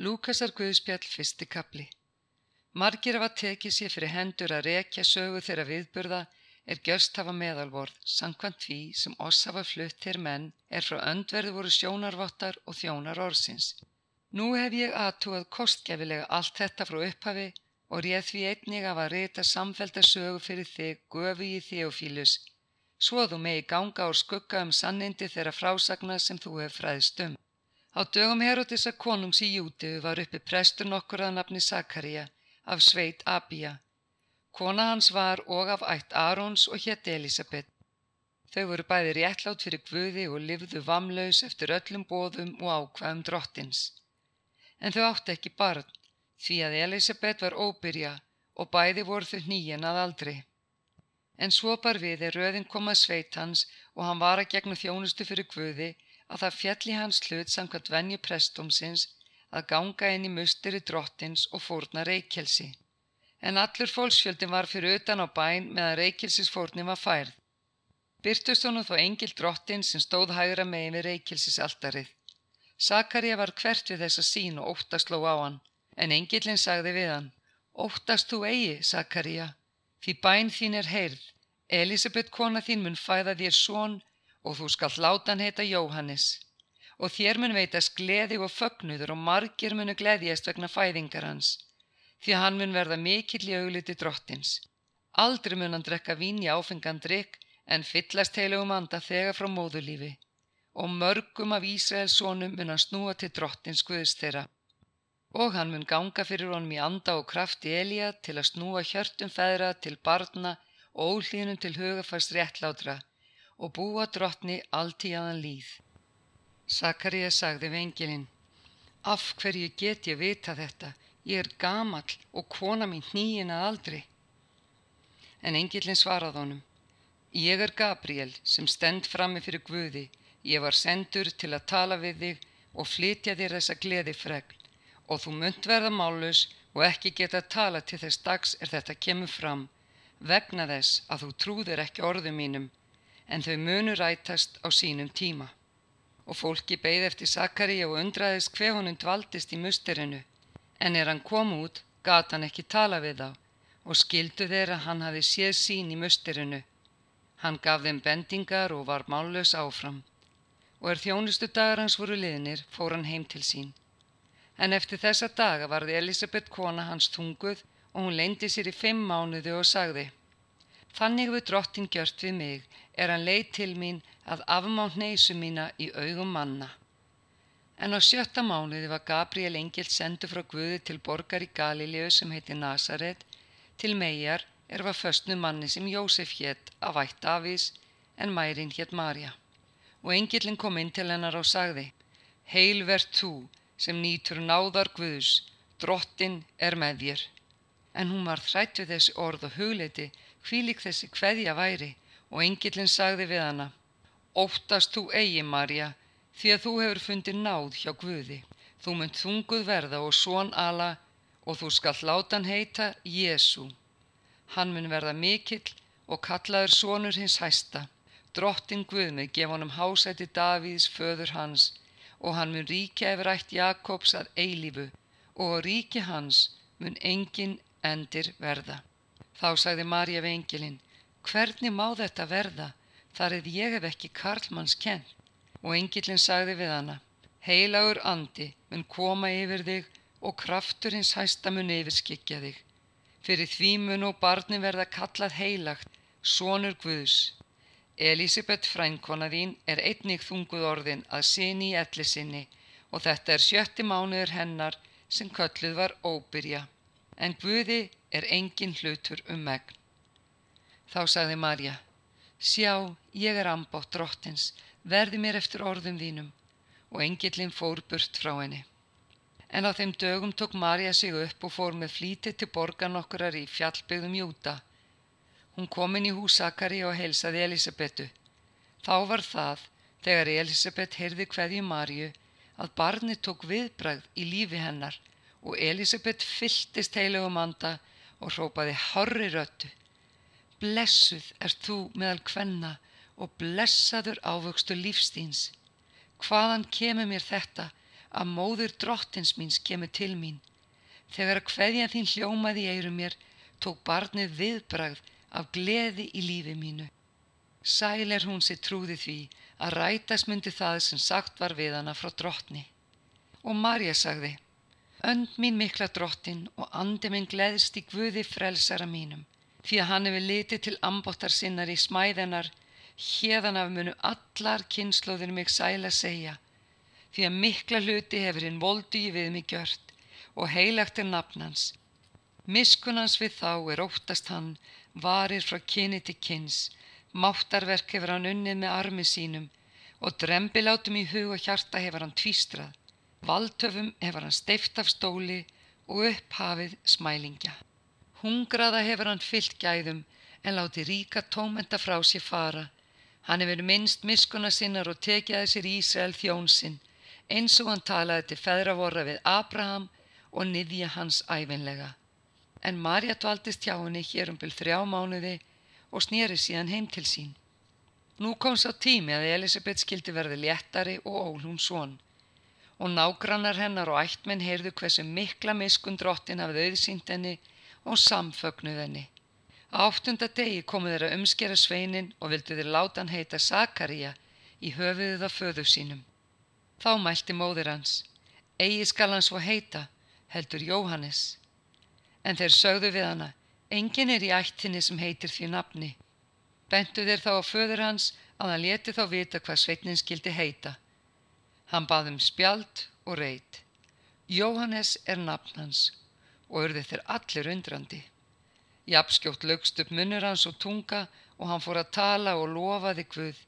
Lúkasar Guðspjall fyrsti kapli Margir hafa tekið sér fyrir hendur að rekja sögu þeirra viðburða er gjörst hafa meðalvorð, samkvæmt því sem oss hafa flutt þér menn er frá öndverðu voru sjónarvottar og þjónar orðsins. Nú hef ég aðtúað kostgæfilega allt þetta frá upphafi og réð því einnig af að rita samfelda sögu fyrir þig göfi í Þeofílus, svo þú megi ganga úr skugga um sannindi þeirra frásagna sem þú hef fræðst um. Á dögum Herodisa konungs í Jútiðu var uppi prestur nokkur að nafni Sakaria af sveit Abía. Kona hans var og af ætt Arons og hétt Elisabeth. Þau voru bæði réttlátt fyrir Guði og livðu vamlaus eftir öllum bóðum og ákvaðum drottins. En þau átti ekki barn, því að Elisabeth var óbyrja og bæði voru þau nýjan að aldri. En svo bar við er röðin komað sveit hans og hann var að gegna þjónustu fyrir Guði að það fjalli hans hlut samkvæmt venju prestómsins að ganga inn í musteri drottins og fórna reykjelsi. En allur fólksfjöldin var fyrir utan á bæn meðan reykjelsisfórnin var færð. Byrtust honum þó engil drottin sem stóð hægra megin við reykjelsisaltarið. Sakarja var hvert við þessa sín og óttast sló á hann, en engilin sagði við hann, Óttast þú eigi, Sakarja, því bæn þín er heyrð, Elisabeth kona þín mun fæða þér són og þú skalt láta hann heita Jóhannes. Og þér mun veitast gleði og fögnuður og margir munu gleðjast vegna fæðingar hans því hann mun verða mikill í augliti drottins. Aldrei mun hann drekka vín í áfengan drikk en fyllast heilugum anda þegar frá móðulífi og mörgum af Ísraels sónum mun hann snúa til drottins guðs þeirra. Og hann mun ganga fyrir honum í anda og kraft í Elíja til að snúa hjörtum feðra til barna og ólínum til hugafærs réttlátra og búa drottni alltíðan líð. Sakarija sagði við engilinn, af hverju get ég vita þetta, ég er gamall og kona mín nýjina aldri. En engilinn svaraði honum, ég er Gabriel sem stend frammi fyrir Guði, ég var sendur til að tala við þig og flytja þér þessa gleði fregn og þú munt verða málus og ekki geta að tala til þess dags er þetta kemur fram, vegna þess að þú trúðir ekki orðu mínum en þau munu rætast á sínum tíma. Og fólki beigð eftir Sakaríu og undraðist hver honum dvaldist í musterinu, en er hann kom út, gat hann ekki tala við þá og skildu þeirra hann hafi séð sín í musterinu. Hann gaf þeim bendingar og var mállös áfram. Og er þjónustu dagar hans voru liðnir, fór hann heim til sín. En eftir þessa daga varði Elisabeth kona hans tunguð og hún leindi sér í fimm mánuði og sagði Þannig við drottin gjört við mig er hann leið til mín að afmá hneisu mína í augum manna. En á sjötta mánuði var Gabriel Engel sendu frá Guði til borgar í Galileu sem heiti Nazaret til megar er var föstnu manni sem Jósef hétt af ætt Davís en mærin hétt Marja. Og Engelin kom inn til hennar og sagði Heil verð þú sem nýtur náðar Guðs, drottin er með þér. En hún var þrætt við þessi orð og hugleiti hvílik þessi hverja væri og engillin sagði við hana Óttast þú eigi, Marja, því að þú hefur fundið náð hjá Guði. Þú mynd þunguð verða og svon ala og þú skall láta hann heita Jésu. Hann mun verða mikill og kallaður svonur hins hæsta. Drottin Guð með gef honum hásæti Davíðs föður hans og hann mun ríkja yfir ætt Jakobs að eilífu og ríki hans mun engin endir verða. Þá sagði Marja við engilinn, hvernig má þetta verða, þar eða ég hef ekki Karlmanns kenn. Og engilinn sagði við hana, heilagur andi mun koma yfir þig og kraftur hins hæsta mun yfirskikja þig. Fyrir því mun og barni verða kallað heilagt, sonur Guðs. Elisabeth frænkona þín er einnig þunguð orðin að sinni í elli sinni og þetta er sjötti mánuður hennar sem kölluð var óbyrja. En Guði er engin hlutur um megn. Þá sagði Marja, sjá, ég er ambátt drottins, verði mér eftir orðum þínum og engillin fór burt frá henni. En á þeim dögum tók Marja sig upp og fór með flítið til borgan okkurar í fjallbyggðum Júta. Hún kom inn í húsakari og heilsaði Elisabetu. Þá var það, þegar Elisabeth heyrði hverju Marju, að barni tók viðbragð í lífi hennar og Elisabeth fylltist heilugum anda og hrópaði horri röttu. Blessuð er þú meðal kvenna og blessaður ávöxtu lífstíns. Hvaðan kemur mér þetta að móður drottins míns kemur til mín. Þegar að hverja þín hljómaði eirum mér, tók barnið viðbragð af gleði í lífi mínu. Sæl er hún sér trúði því að rætast myndi það sem sagt var við hana frá drottni. Og Marja sagði, önd mín mikla drottin og andi minn gleðst í guði frelsara mínum, því að hann hefur litið til ambóttar sinnar í smæðinar, hérðan af munu allar kynnslóðir mig sæla segja, því að mikla hluti hefur hinn voldi við mig gjört og heilagt er nafnans. Miskunans við þá er óttast hann, varir frá kyni til kynns, Máttarverk hefur hann unnið með armi sínum og drembilátum í hug og hjarta hefur hann tvístrað. Valdtöfum hefur hann steift af stóli og upphafið smælingja. Hungraða hefur hann fyllt gæðum en láti ríka tómenda frá sér fara. Hann hefur minnst miskuna sinnar og tekiði sér Ísrael þjónsinn eins og hann talaði til feðravorra við Abraham og niðja hans æfinlega. En Marja dvaldist hjá henni hér um byrð þrjá mánuði og snýri síðan heim til sín. Nú kom sá tími að Elisabeth skildi verði léttari og ólún svon og nágrannar hennar og ættmenn heyrðu hversu mikla miskun drottin hafði auðsýnt henni og samfögnuð henni. Á áttunda degi komu þeirra umskera sveinin og vildu þeir láta hann heita Sakaria í höfuðið af föðu sínum. Þá mælti móðir hans, eigi skal hann svo heita, heldur Jóhannes. En þeir sögðu við hana, Engin er í ættinni sem heitir því nafni. Bentu þeir þá á föður hans að hann leti þá vita hvað sveitnin skildi heita. Hann baðum spjald og reit. Jóhannes er nafn hans og örði þeir allir undrandi. Japskjótt lögst upp munur hans og tunga og hann fór að tala og lofaði Guð.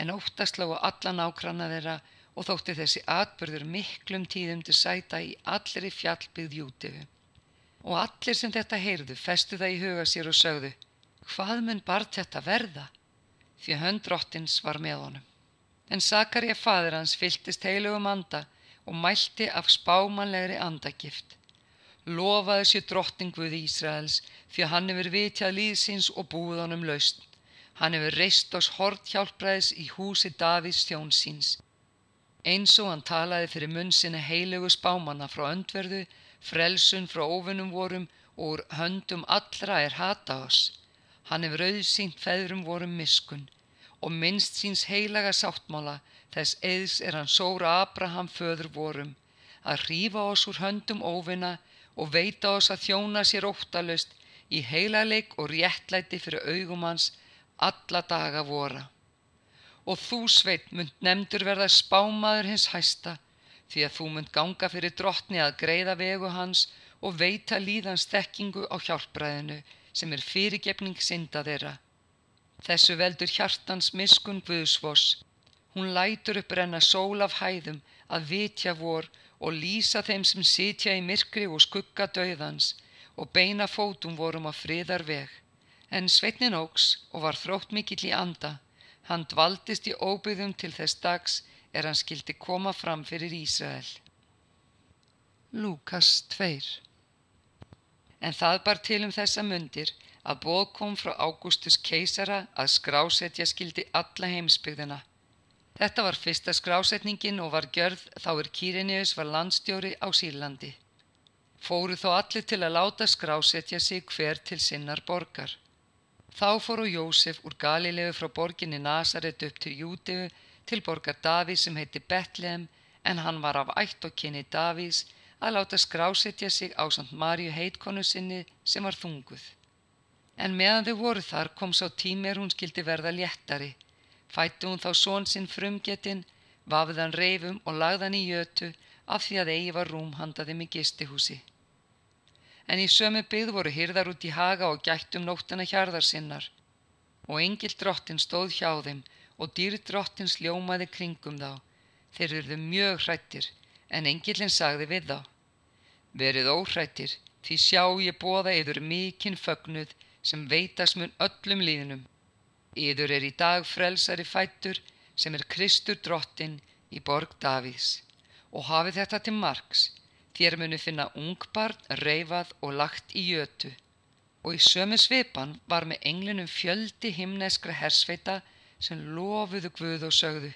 En óttast lágu allan ákranna þeirra og þótti þessi atbyrður miklum tíðum til sæta í allri fjallbyggð jútifu og allir sem þetta heyrðu festu það í huga sér og sögðu hvað mun barð þetta verða því höndrottins var með honum en Sakarja fadur hans fyltist heilugum anda og mælti af spámanlegri andagift lofaði sér drottinguð Ísraels því að hann hefur vitjað líðsins og búið honum laust hann hefur reist ás hort hjálpræðis í húsi Davís þjónsins eins og hann talaði fyrir munn sinni heilugu spámanna frá öndverðu frelsun frá óvinnum vorum og úr höndum allra er hata oss. Hann hefur auðsýnt feðrum vorum miskun og minnst síns heilaga sáttmála þess eðs er hann sóra Abraham föður vorum að hrífa oss úr höndum óvinna og veita oss að þjóna sér óttalust í heilaleik og réttlæti fyrir augum hans alla daga vora. Og þú sveit mynd nefndur verða spámaður hins hæsta því að þú munt ganga fyrir drottni að greiða vegu hans og veita líðans þekkingu á hjálpræðinu sem er fyrirgefning synda þeirra. Þessu veldur hjartans miskun Guðsvoss. Hún lætur upp renna sól af hæðum að vitja vor og lýsa þeim sem sitja í myrkri og skugga döðans og beina fótum vorum á friðar veg. En Sveitnin ógs og var þrótt mikill í anda. Hann dvaldist í óbyðum til þess dags er hann skildi koma fram fyrir Ísrael. Lúkas 2 En það bar til um þessa mundir að bóð kom frá Ágústus keisara að skrásetja skildi alla heimsbyggðina. Þetta var fyrsta skrásetningin og var gjörð þá er Kýrinius var landstjóri á Sýrlandi. Fóru þó allir til að láta skrásetja sig hver til sinnar borgar. Þá fóru Jósef úr Galilegu frá borginni Nazaret upp til Júteu til borgar Davís sem heiti Betlehem en hann var af ætt og kynni Davís að láta skrásetja sig á samt Marju heitkonu sinni sem var þunguð. En meðan þau voru þar kom sá tími er hún skildi verða léttari. Fættu hún þá són sinn frumgetinn, vafðan reifum og lagðan í jötu af því að eigi var rúm handaði mig gistihúsi. En í sömu byggð voru hyrðar út í haga og gættum nóttana hjarðar sinnar og engil drottin stóð hjá þeim og dýrdrottins ljómaði kringum þá. Þeir eruðu mjög hrættir, en engilinn sagði við þá. Verið óhrættir, því sjá ég bóða yður mikinn fögnuð sem veitas mun öllum líðnum. Yður er í dag frelsari fættur sem er Kristur drottin í borg Davís og hafið þetta til margs, þér munu finna ungbarn, reifað og lagt í jötu. Og í sömu svipan var með englinum fjöldi himneskra hersveita sem lofuðu Guð og sögðu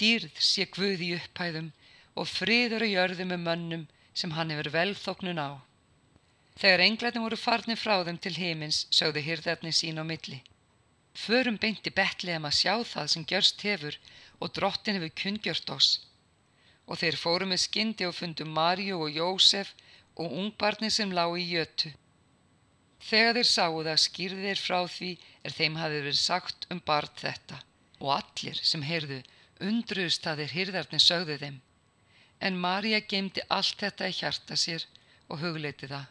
Dýrð sé Guð í upphæðum og friður og jörðu með mönnum sem hann hefur velþóknun á. Þegar englarnir voru farnir frá þeim til heimins sögðu hyrðarnir sín á milli. Förum beinti betliðum að sjá það sem gjörst hefur og drottin hefur kungjört oss. Og þeir fóru með skyndi og fundu Marju og Jósef og ungbarni sem lág í jötu. Þegar þeir sáu það skýrði þeir frá því er þeim hafi verið sagt um barð þetta og allir sem heyrðu undruðst að þeir hyrðarnir sögðu þeim. En Marja geymdi allt þetta í hjarta sér og hugleiti það.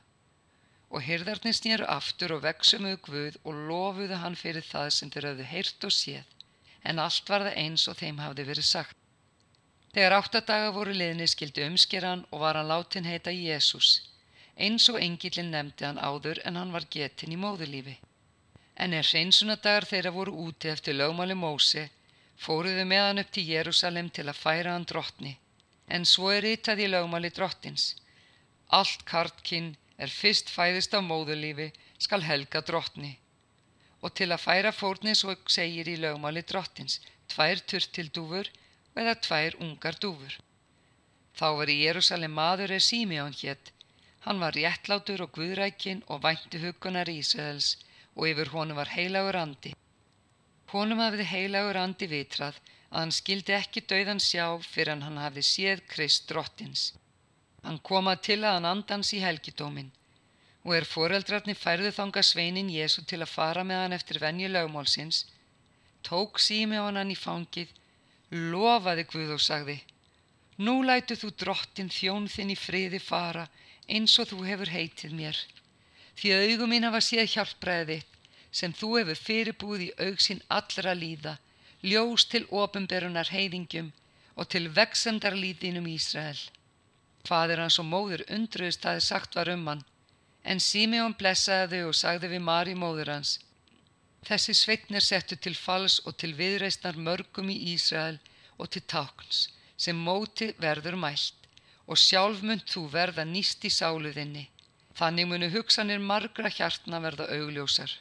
Og hyrðarnir snýru aftur og veksumuðu Guð og lofuðu hann fyrir það sem þeir hafðu heyrt og séð, en allt var það eins og þeim hafði verið sagt. Þegar áttadaga voru liðni skildi umskeran og var hann látin heita Jésús, eins og engilin nefndi hann áður en hann var getin í móðulífi. En er hreinsunadagar þeirra voru úti eftir lögmáli Mósi, fóruðu með hann upp til Jérúsalem til að færa hann drottni, en svo er yttað í lögmáli drottins. Allt kartkinn er fyrst fæðist á móðulífi skal helga drottni. Og til að færa fórnins og segir í lögmáli drottins, tvær turtildúfur eða tvær ungar dúfur. Þá var í Jérúsalem maður er Símión hétt, hann var réttlátur og guðrækin og vænti hugunar Ísraels og yfir honum var heilagur andi. Honum hafði heilagur andi vitrað að hann skildi ekki dauðan sjá fyrir hann hafði séð Krist drottins. Hann komað til að hann andans í helgidómin og er foreldrarnir færðu þanga sveinin Jésu til að fara með hann eftir venju lögmálsins, tók sími á hann í fangið, lofaði Guð og sagði, Nú lætu þú drottin þjón þinn í friði fara eins og þú hefur heitið mér, því að augum mín hafa séð hjálpræði sem þú hefur fyrirbúið í augsinn allra líða, ljós til ofinberunar heiðingjum og til veksemdar líðinum Ísrael. Fadir hans og móður undruðist að þið sagt var um hann, en Simeon blessaði þau og sagði við Mari móður hans. Þessi sveitnir settu til fals og til viðreistnar mörgum í Ísrael og til tákns, sem móti verður mælt, og sjálf mynd þú verða nýst í sáluðinni. Þannig munu hugsanir margra hjartna verða augljósar.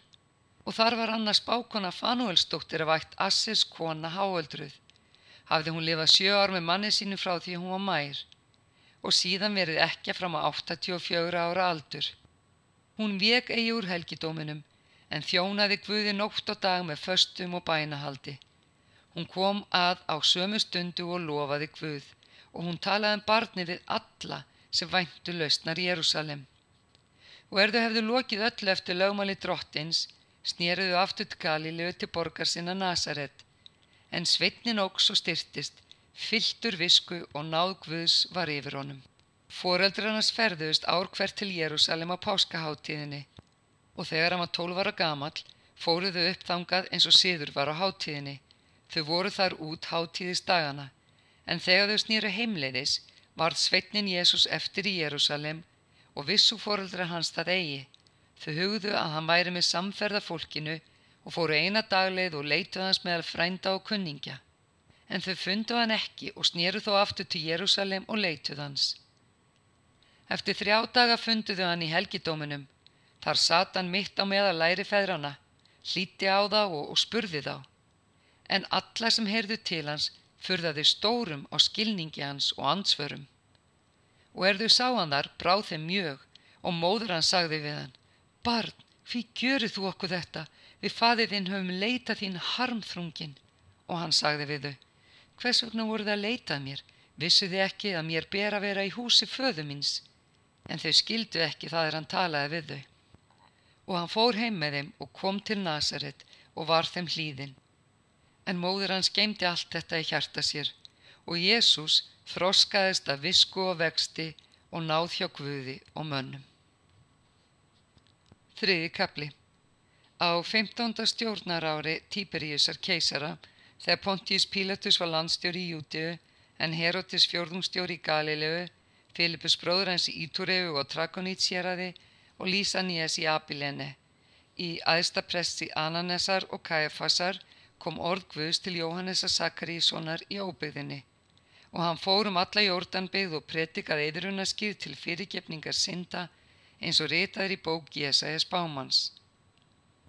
Og þar var annars bákona Fanuelsdóttir af ætt Assers kona háöldruð. Hafði hún lifað sjö ár með manni sínu frá því hún var mær og síðan verið ekki fram á 84 ára aldur. Hún vek eigi úr helgidóminum en þjónaði Guði nótt og dag með föstum og bænahaldi. Hún kom að á sömu stundu og lofaði Guð og hún talaði um barni við alla sem væntu lausnar í Jérúsalem. Og er þau hefðu lokið öllu eftir lögmáli drottins, snýruðu aftur Galilegu til borgar sinna Nazaret, en sveitnin óks og styrtist Fylltur visku og náð Guðs var yfir honum. Fóreldrarnas ferðust ár hvert til Jérúsalem á páskaháttíðinni og þegar hann var tólvara gamal fóruðu uppþangað eins og síður var á háttíðinni. Þau voru þar út háttíðist dagana en þegar þau snýru heimleiðis varð sveitnin Jésús eftir í Jérúsalem og vissu fóreldrar hans það eigi. Þau hugðu að hann væri með samferða fólkinu og fóru eina dagleið og leituð hans meðal frænda og kunningja en þau fundu hann ekki og snýru þó aftur til Jérúsalem og leituð hans. Eftir þrjá daga funduðu hann í helgidóminum. Þar sat hann mitt á meða læri feðrana, hlíti á þá og, og spurði þá. En alla sem heyrðu til hans furðaði stórum á skilningi hans og ansvörum. Og er þau sá hann þar, bráð þeim mjög og móður hann sagði við hann, Barn, hví gjöru þú okkur þetta? Við faðið þinn höfum leitað þín harmþrungin. Og hann sagði við þau, Hvers vegna voruð að leitað mér? Vissu þið ekki að mér ber að vera í húsi föðu míns? En þau skildu ekki það er hann talaði við þau. Og hann fór heim með þeim og kom til Nasaret og var þeim hlýðin. En móður hans geimdi allt þetta í hjarta sér og Jésús þroskaðist af visku og vexti og náð hjá Guði og mönnum. Þriði kapli Á 15. stjórnarári Tíberíusar keisara Þegar Pontius Pilatus var landstjóri í Jútiðu en Herodes fjórðungstjóri í Galilegu, Filipus bróður hans í Ítúregu og Trakonítséraði og Lísanías í Abilene. Í aðstapressi Ananessar og Kajafasar kom orð Guðs til Jóhannesa Sakaríssonar í óbyggðinni og hann fór um alla jórdanbyggð og pretikaði eðrunaskið til fyrirgefningar synda eins og ritaður í bók Jésajas Bámans.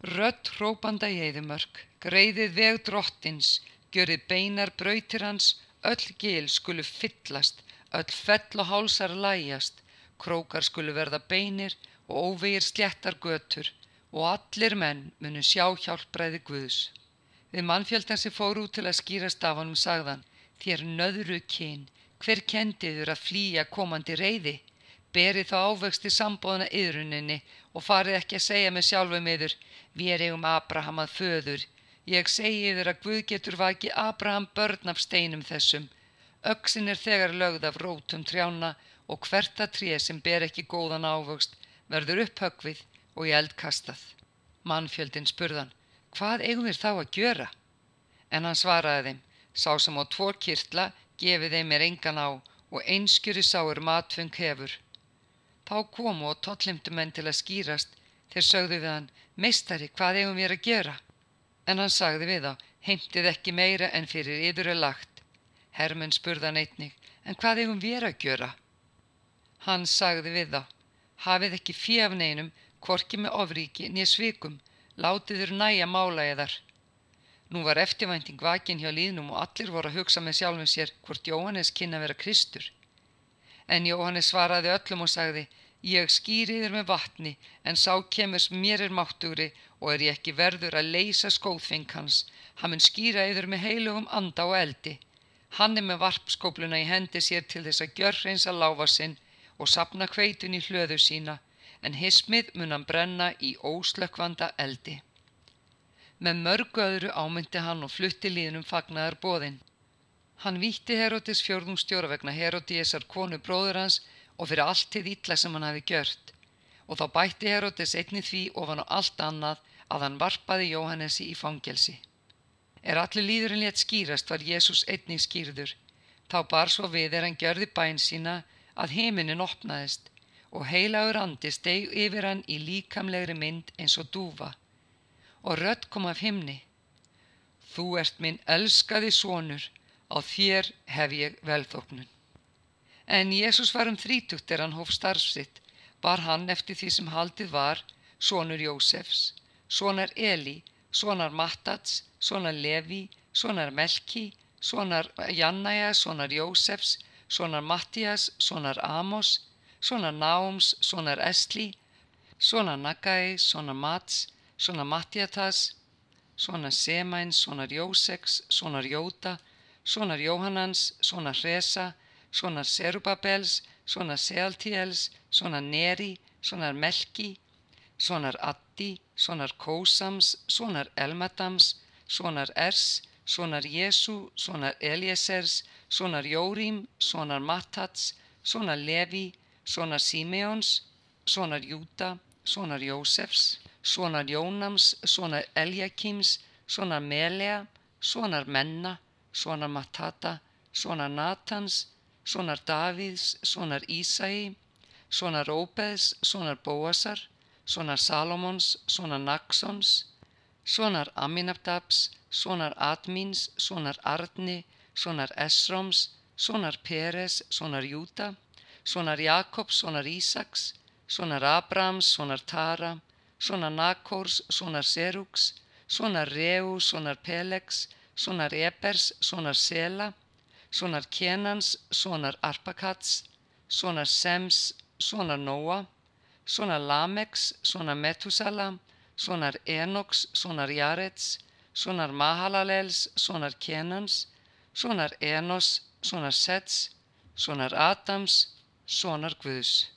Rött hrópanda í eðumörk, greiðið veg drottins, görið beinar brautir hans, öll gil skulu fyllast, öll fell og hálsar lægjast, krókar skulu verða beinir og óvegir sléttar götur og allir menn munu sjá hjálpræði Guðs. Við mannfjöldan sem fór út til að skýrast af honum sagðan, þér nöðru kyn, hver kendiður að flýja komandi reyði? Berið þá ávöxti sambóðuna yðruninni og farið ekki að segja með sjálfum yður, við eigum Abraham að föður. Ég segi yður að Guð getur vaki Abraham börn af steinum þessum. Öksin er þegar lögð af rótum trjána og hverta tré sem ber ekki góðan ávöxt verður upphögvið og í eld kastað. Mannfjöldin spurðan, hvað eigum við þá að gjöra? En hann svaraði þeim, sá sem á tvo kirtla gefið þeim er engan á og einskjöri sáur matfung hefur. Þá komu og tollimtu menn til að skýrast. Þeir sögðu við hann, meistari, hvað eigum við að gera? En hann sagði við þá, heimtið ekki meira en fyrir yður er lagt. Hermenn spurðan einnig, en hvað eigum við að gera? Hann sagði við þá, hafið ekki fjafneinum, korki með ofríki, nýja svikum, látið þurr næja mála eðar. Nú var eftirvænting vakin hjá líðnum og allir voru að hugsa með sjálfum sér hvort Jóhannes kynna vera Kristur. En Jóhannes svaraði öllum og sagði, ég skýri þér með vatni, en sá kemur mér er máttugri og er ég ekki verður að leysa skóðfeng hans. Hann mun skýra yfir með heilugum anda og eldi. Hann er með varpskópluna í hendi sér til þess að gjör hreins að láfa sinn og sapna hveitun í hlöðu sína, en hismið mun hann brenna í óslökkvanda eldi. Með mörgu öðru ámyndi hann og flutti líðnum fagnaðar bóðinn. Hann vítti Herodes fjörðungstjóra vegna Herodíesar konu bróður hans og fyrir allt til ítla sem hann hafi gjört og þá bætti Herodes einni því ofan á allt annað að hann varpaði Jóhannesi í fangelsi. Er allir líðurinn létt skýrast var Jésús einnig skýrður, þá bar svo við er hann gjörði bæn sína að heiminin opnaðist og heilagur andi steg yfir hann í líkamlegri mynd eins og dúfa og rött kom af himni. Þú ert minn elskaði sonur á þér hef ég velþóknun. En Jésús var um þrítugt er hann hóf starfsitt, var hann eftir því sem haldið var, sonur Jósefs, sonar Eli, sonar Mattats, sonar Levi, sonar Melki, sonar Jannaja, sonar Jósefs, sonar Mattias, sonar Amos, sonar Náums, sonar Esli, sonar Nagai, sonar Mats, sonar Mattiatas, sonar Semæn, sonar Jóseks, sonar Jóta, sonar Jóhannans, sonar Hresa, sonar Serubabels, sonar Sealtiels, sonar Neri, sonar Melki, sonar Addi, sonar Kósams, sonar Elmadams, sonar Ers, sonar Jésu, sonar Eliesers, sonar Jórim, sonar Mattats, sonar Levi, sonar Simeons, sonar Júta, sonar Jósefs, sonar Jónams, sonar Eljakims, sonar Melea, sonar Menna, sonar Matata, sonar Natans, sonar Davíðs, sonar Ísæi, sonar Óbeðs, sonar Bóasar, sonar Salomons, sonar Naxons, sonar Aminabdabs, sonar Admins, sonar Arni, sonar Esroms, sonar Peres, sonar Júta, sonar Jakobs, sonar Ísaks, sonar Abrams, sonar Tara, sonar Nakors, sonar Serugs, sonar Reu, sonar Pelegs, sonar Ebers, sonar Sela, sonar Kenans, sonar Arpakats, sonar Sems, sonar Nóa, sonar Lamex, sonar Metusala, sonar Enoks, sonar Jarets, sonar Mahalalels, sonar Kenans, sonar Enos, sonar Sets, sonar Adams, sonar Guðs.